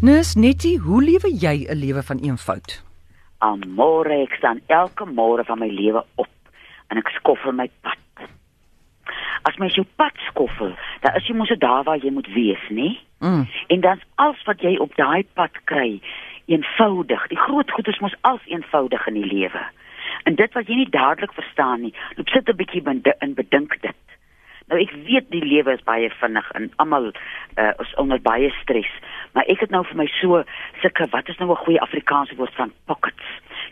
Nus Nettie, hoe lewe jy 'n lewe van eenvoud? Amore, ek staan elke môre van my lewe op en ek skoffel my pad. As mens jou pad skoffel, dan is jy mos daar waar jy moet wees, nê? Mm. En dan's alles wat jy op daai pad kry, eenvoudig. Die groot goed is mos als eenvoudig in die lewe. En dit wat jy nie dadelik verstaan nie, loop sit 'n bietjie in bedink dit. Nou ek weet die lewe is baie vinnig en almal uh, is onder baie stres, maar ek het nou vir my so sulke wat is nou 'n goeie Afrikaanse woord van pockets.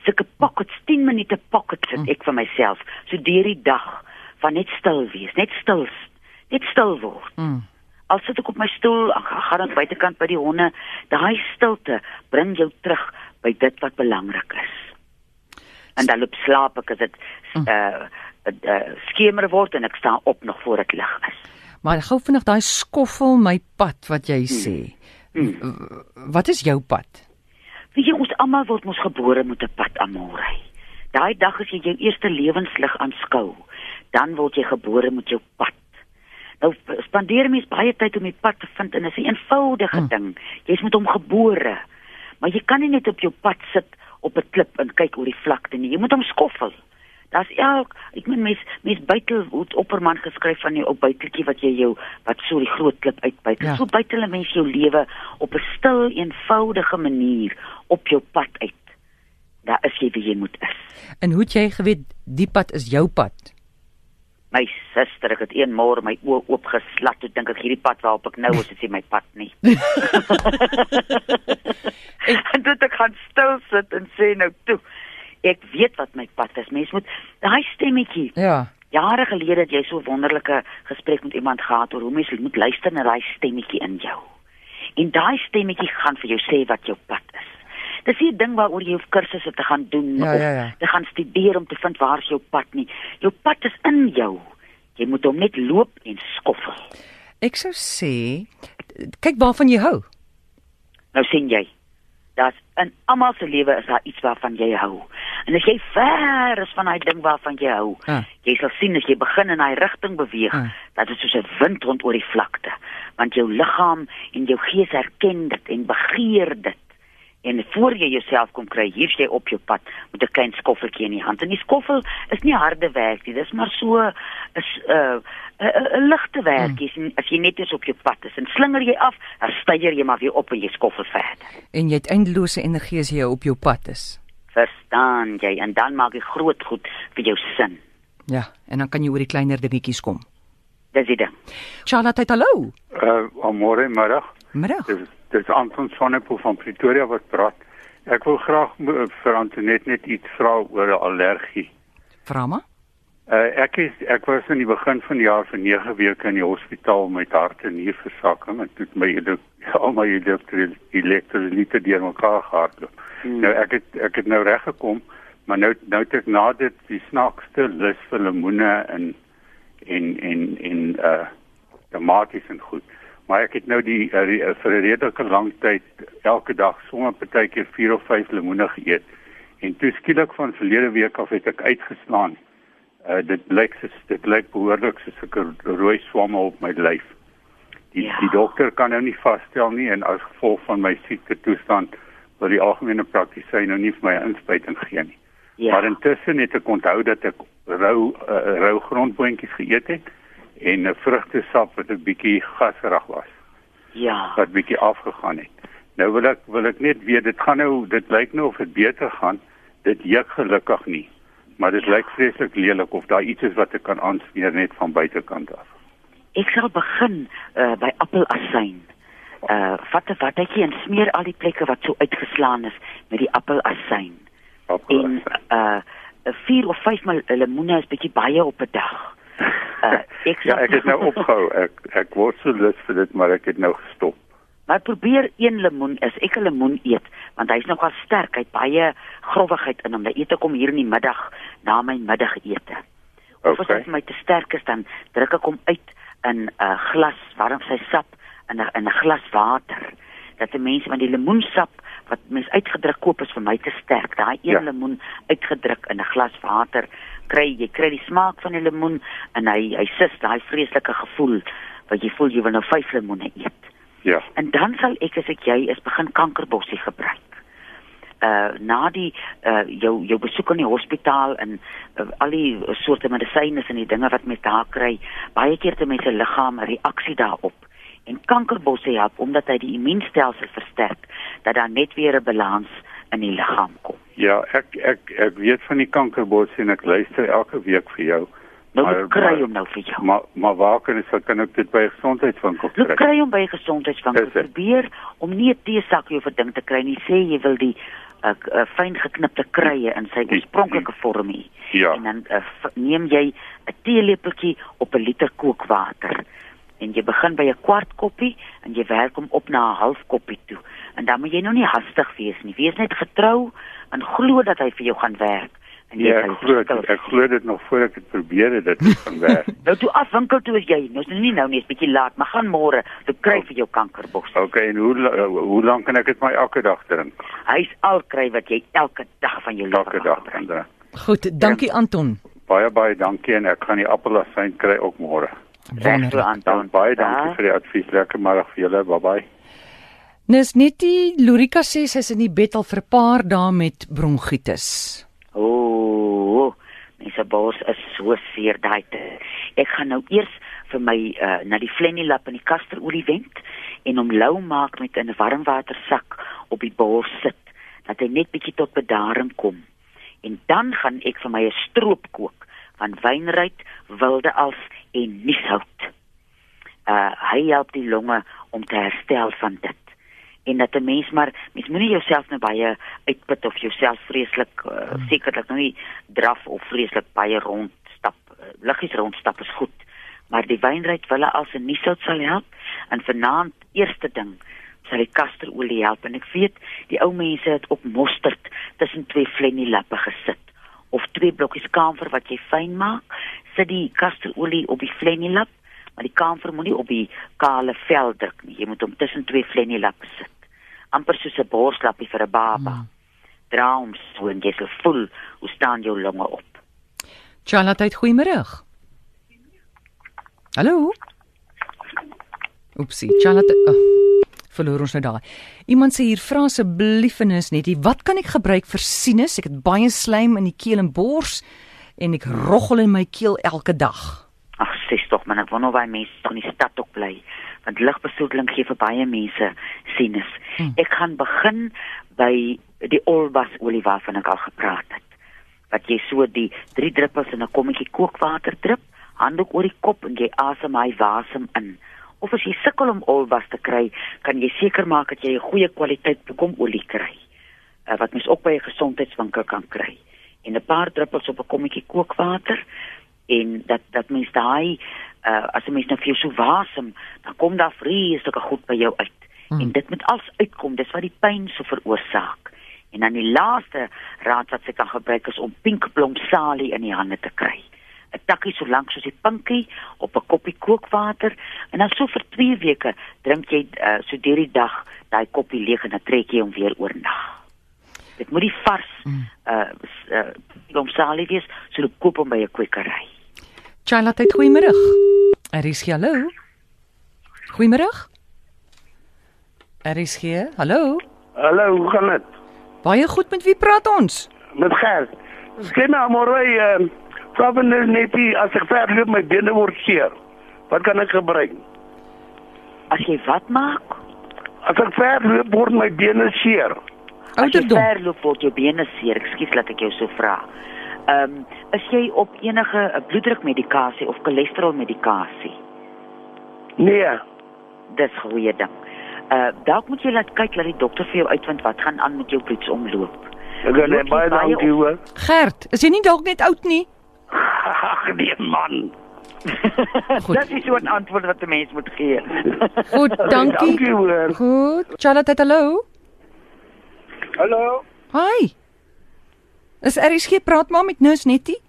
Sulke pockets, 10 minute pockets het ek vir myself. So deur die dag van net stil wees, net stil, net stil word. Mm. Al sit ek op my stoel, gaan aan buitekant by die honde, daai stilte bring jou terug by dit wat belangrik is. En dan loop slaap ek as dit uh, uh, skemer word en ek staan op nog voor dit lig is. Maar gou vinnig daai skoffel my pad wat jy sê. Hmm. Wat is jou pad? Weet jy ons almal word mos gebore met 'n pad amore. Daai dag as jy jou eerste lewenslig aanskou, dan word jy gebore met jou pad. Nou spandeer mens baie tyd om die pad te vind en dit is 'n eenvoudige Hmm. ding. Jy's met hom gebore. Maar jy kan nie net op jou pad sit op 'n klip en kyk oor die vlakte nie. Jy moet hom skoffel. Daar's elk ek meen mens mens buitel het Opperman geskryf van die op buiteltjie wat jy jou wat so die groot klip uitbuit. Ja. So buitel 'n mens jou lewe op 'n stil eenvoudige manier op jou pad uit. Daar is jy wie jy moet is. En hoe het jy geweet die pad is jou pad? My suster, ek het een môre my oë oopgeslat toe dink ek hierdie pad waarop ek nou is, is nie my pad nie. en toe het ek gaan stil sit en sê nou toe, ek weet wat my pad is. Mens moet daai stemmetjie. Ja. Jare gelede het jy so wonderlike gesprek met iemand gehad oor hoe mens moet luister na daai stemmetjie in jou. En daai stemmetjie gaan vir jou sê wat jou pad is. Dis nie 'n ding waaroor jy hoef kursusse te gaan doen Ja, of ja, ja. te gaan studeer om te vind waar is jou pad nie. Jou pad is in jou. Jy moet hom net loop en skoffel. Ek sou sê kyk waarvan jy hou. Nou sien jy. Daar's in almal se lewe is daar iets waarvan jy hou. En as jy ver is van daai ding waarvan jy hou, Ah. jy sal sien as jy begin in daai rigting beweeg, Ah. dat dit soos 'n wind rond oor die vlakte, want jou liggaam en jou gees herken dit en begeer dit. En voor jy jouself kom kry, hier's jy op jou pad met 'n klein skoffeltjie in die hand. En die skoffel is nie harde werk nie, dis maar so is 'n uh, 'n ligte werkie mm. as jy net eens op jou pad is. En slinger jy af, dan styger jy maar weer op en jy skoffel verder. En jy het eindelose energie as jy op jou pad is. Verstaan jy? En dan maak jy groot goed vir jou sin. Ja, en dan kan jy oor die kleiner dingetjies kom. Dis ding. Charlotte, hallo. Uh, môre middag. Middag. Dis dis Anton Sonnepoel van Pretoria wat praat. Ek wil graag mo- vir Antoinette net iets vra oor 'n allergie. Vra maar. Uh, ek is ek was in die begin van die jaar vir 9 weke in die hospitaal met hart en nierversakking en toe het my al my elektro- elektrolyte deurmekaar gehardloop. Hmm. Nou ek het ek het nou reg gekom, maar nou nou het ek na dit die snaakste lus vir lemoene en en en en uh tomaties en goed. Maar ek het nou die, uh, uh, vir 'n redelike lang tyd elke dag sommer partykeer 4 of 5 lemoene geëet. En toe skielik van verlede week af het ek uitgeslaan. Uh dit lyk soos dit lyk behoorlik soos 'n rooi swamme op my lyf. Die Ja. die dokter kan nou nie vasstel nie en as gevolg van my siekte toestand wil die algemene praktisyn nou nie vir my inspuiting gee nie. Ja. Maar intussen het ek onthou dat ek rou uh, rou grondboontjies geëet het en 'n vrugtesap wat 'n bietjie gaserig was ja. wat bietjie afgegaan het. Nou wil ek wil ek net weet dit gaan nou dit lyk nou of dit beter gaan. Dit juk gelukkig nie. Maar dit lyk vreeslik lelik of daar iets is wat ek kan aansmeer net van buitekant af. Ek sal begin uh, by appelasyn. Uh vat 'n watjie en smeer al die plekke wat so uitgeslaan is met die appelasyn. En uh 'n 4 of 5 mal lemoene is bietjie baie op 'n dag. Uh ek ja, ek het nou opgehou. Ek ek word so lus vir dit, maar ek het nou gestop. Maar probeer een lemoen is ek 'n lemoen eet want hy's nogal sterk, hy't baie growwigheid in hom. Dan eet ek hom hier in die middag na my middagete. Of as Okay. dit vir my te sterk is dan druk ek hom uit in 'n uh, glas warm sy sap in 'n in 'n glas water. Dat die mense van die lemoensap wat mens uitgedruk koop is vir my te sterk. Daai een Ja. lemoen uitgedruk in 'n glas water kry jy kry die smaak van die lemoen en hy hy sis daai vreeslike gevoel wat jy voel jy wil nou vyf lemoene eet. Ja. En dan sal ek as ek jy is begin kankerbossie gebruik. Uh na die uh jou jou besoek aan die hospitaal en uh, al die soorte medisyne en die dinge wat mens daar kry, baie keer te mense liggaam 'n reaksie daarop. En kankerbossie help omdat hy die immuunstelsel versterk dat daar net weer 'n balans in die liggaam kom. Ja, ek ek ek weet van die kankerbos en ek luister elke week vir jou. Nou Maar- kry hom nou vir jou. Maar maar waar kan ek kan ek dit by 'n gesondheidswinkel Loop kry? kry hom by 'n gesondheidswinkel. Probeer om nie 'n teesakkie of 'n ding te kry nie. Sê jy wil die uh, uh, fyn geknipte kruie in sy oorspronklike vorm hê. Ja. En dan uh, neem jy 'n teelepeltjie op 'n liter kookwater. En jy begin by 'n kwart koppie en jy werk hom op na 'n half koppie toe. En dan moet jy nou nie hastig wees nie. Wees net getrou en glo dat hy vir jou gaan werk. En jy Ja, ek glo dit- ek glo dit nog voor ek dit probeer het dit gaan werk. Nou toe af winkel toe is jy. Nou is nou nie nou nie, is bietjie laat, maar gaan môre. Toe kry vir jou kankerbos. Okay, en hoe hoe lank kan ek dit my elke dag drink? Hy's al kry wat jy elke dag van jou lewe Elke dag kan drink. Goed, dankie Anton. Baie baie dankie en ek gaan die appelasyn kry ook môre. Reg so aan baie dankie vir die advies. Lekker middag vir julle. Bye bye. Net die Lurika sê sy's in die bed al vir 'n paar dae met bronkietis. O, mense bors is so seer daai tyd. Ek gaan nou eers vir my uh, na die Flenny lap in die kasterolie wend en hom lou maak met 'n warmwatersak op die bors sit dat hy net bietjie tot bedaring kom. En dan gaan ek vir my 'n stroop kook van wynruit, wilde als en nieshout. Uh hy help die longe om te herstel van dit. En dat 'n mens maar mens moenie jouself nou baie uitput of jouself vreeslik uh, sekerlik nou nie draf of vreeslik baie rondstap uh, liggies rondstap is goed. Maar die wynryk wille as 'n niesout sal help. En vanaand eerste ding sal die kasterolie help. En ek weet die ou mense het op mosterd tussen twee flenny lappe gesit of twee blokkies kamfer wat jy fyn maak sit die kasterolie op die flenny lap maar die kamfer moenie op die kale vel druk nie jy moet hom tussen twee flenny lappe sit amper soos 'n borslappie vir 'n baba. Mm. Dra hom so en jy sal voel hoe staan jou longe op. Charlotte, goeiemôre. Hallo. Oepsie, Charlotte. Oh, verloor ons nou daai. Iemand sê hier vra asseblief en is net, wat kan ek gebruik vir sinus? Ek het baie slijm in die keel en bors en ek roggel in my keel elke dag. Ag, sies tog man, ek wonder waar mense in die stad ook bly. Want lugbesoedeling gee vir baie mense sinus. Hmm. Ek gaan begin by die olbas olie waarvan ek al gepraat het. Wat jy so die 3 druppels in 'n kommetjie kookwater drup, handdoek oor die kop en jy asem hy wasem in. Of as jy sukkel om olbas te kry, kan jy seker maak dat jy 'n goeie kwaliteit bekomolie kry. Uh, wat mens ook by 'n gesondheidswinkel kan kry. En 'n paar druppels op 'n kommetjie kookwater en dat dat mens daai uh, as 'n mens nou vir jou so wasem, dan kom daar vreeslike goed by jou uit. Hmm. En dit moet als uitkom, dis wat die pyn so veroorsaak. En dan die laaste raad wat jy kan gebruik is om pinkblomsalie in die hande te kry. 'n Takkie so lank soos die pinkie op 'n koppie kookwater en dan so vir 2 weke drink jy uh, so deur die dag daai koppie leeg en dan trek jy hom weer oornag. Dit moet die vars mm. uh, uh blomsalie wees, so loop koop hom by 'n kwekery. Charlotte, goeiemôre. RSG, hallo. Goeiemôre. RSG, hallo. Hallo, hoe gaan dit? Baie goed, met wie praat ons? Met Gert. Sê my môre, net nie as ek ver loop my bene word seer. Wat kan ek gebruik? As jy wat maak? As ek ver loop word my bene seer. As jy Ouderdom. verloop word jou bene seer. Ekskuus dat ek jou so vra. Ehm, um, is jy op enige uh, bloeddrukmedikasie of cholesterolmedikasie? Nee. Dis goeie ding. Uh dalk moet jy laat kyk dat die dokter vir jou uitvind wat gaan aan met jou bloedsomloop. Ek gaan baie dankie hoor. Gert, is jy nie dalk net oud nie? Ag nee man. Goed. Dit is so 'n antwoord wat 'n mens moet gee. Goed, dankie. Dankie hoor. Goed. Charlotte, hallo. Hallo. Hi. Is RSG praat maar met Nus Nettie?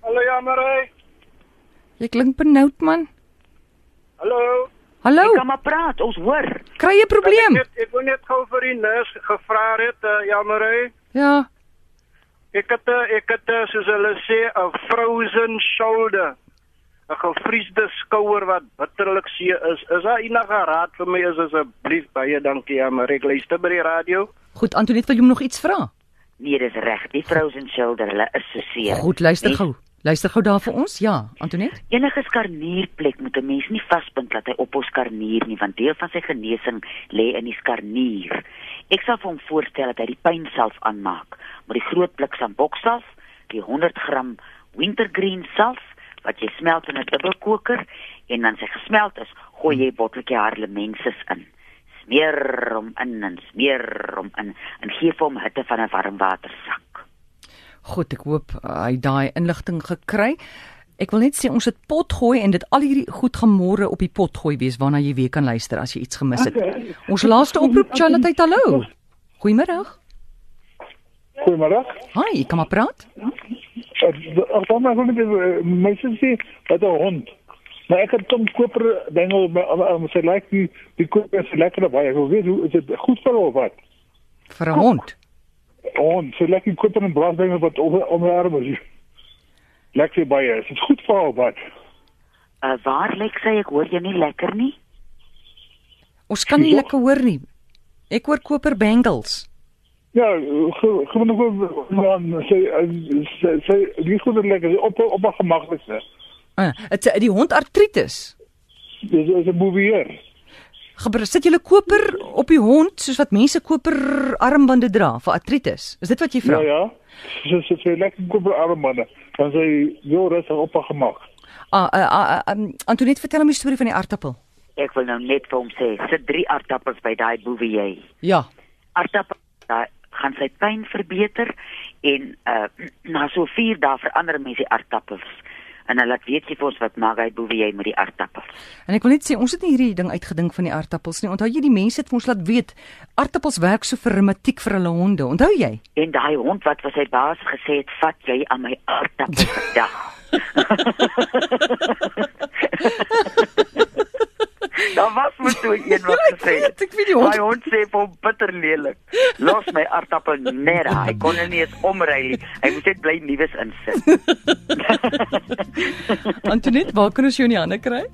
Hallo Jamarey. Jy klink benoud man. Hallo. Hallo. Jy kan maar praat, ons hoor. Kry jy 'n probleem? Ek, ek wil net gou vir die nurse gevra het, uh, Jamarey. Ja. Ek het ek het soos hulle sê 'n frozen shoulder. 'n gevriesde skouer wat bitterlik seer is. Is daar enige raad vir my is asseblief baie dankie aan Marie luister by die radio. Goed, Antoinette, wil jy hom nog iets vra? Nee, dis reg. Die frozen shoulder, hulle is so seer. Goed, luister Nee. gou. Luister gou daar vir ons. Ja, Antoinette. Enige skarnierplek moet 'n mens nie vaspind dat hy ophou skarnier nie, want deel van sy genesing lê in die skarnier. Ek sal hom voorstel dat hy die pynself aanmaak met die groot blik samboksalf, die 100 gram wintergreen salf wat jy smelt in 'n dubbelkoker en dan sy gesmeld is, gooi jy botteltjie harlemensis in. Smeer hom in en smeer hom in en gee hom hitte van 'n warm watersak. Goed, ek hoop uh, hy daai inligting gekry. Ek wil net sê ons het pot gooi en dit al hierdie goed gemôre op die pot gooi wees waarna jy weer kan luister as jy iets gemis het. Ons laaste oproep Charlotte, hallo. Goeiemôre. Goeiemôre. Hi, kom maar praat. Dan maar gewoon net my sussie het 'n hond. Maar ek het hom koper dinge maar sy lyk die die koper is lekker baie. Ek wil weet hoe is dit goed vir haar of wat? Vir 'n hond. Hond, sy die koper en brasdinge wat om om haar is. Lekker baie. Is dit goed vir haar wat? Uh, waar lê sy? Ek hoor jou nie lekker nie. Ons kan nie Ja. lekker hoor nie. Ek hoor koper bangles. Ja, ge- gewoon nog man sy sy sy die goed lekker op op gemaklikste. Uh, dit die hond artritis. Dis is 'n bouvier. Gebeur sit julle koper op die hond soos wat mense koper armbande dra vir artritis. Is dit wat jy vra? Ja ja. Sy sy sy lekker koper armbande. Dan sy jou rustig op gemak. Ah, uh, uh, uh, um, Antoinette, vertel hom die storie van die aartappel. Ek wil nou net vir hom sê, sit 3 aardappels by daai bouvier. Ja. Aardappel daai gaan sy pyn verbeter en uh na so 4 dae verander mense die aardappels. En hulle laat weet jy vir ons wat maak hy bouvier met die aardappels. En ek wil net sê ons het nie hierdie ding uitgedink van die aartappels nie. Onthou jy die mense het vir ons laat weet aartappels werk so vir reumatiek vir hulle honde. Onthou jy? En daai hond wat vir sy baas gesê het, "Vat jy aan my aardappel vandag." Daar was mos so een wat Ja, gesê het. ek weet die hond- My hond sê vir hom bitter lelik. Los my aardappel net. Hy kon hom nie eens omry nie. Hy moes net bly nuus insit. Antoinette, waar kan ons jou in die hande kry?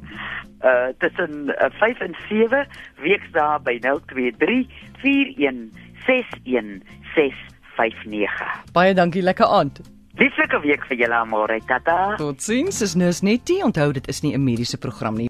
uh tussen uh, 5 en 7 weksdae by 023 41 61 659. Baie dankie, lekker aand. Liefelike week vir julle almal, tata. Totsiens, is Nurse Nettie. Onthou dit is nie 'n mediese program nie.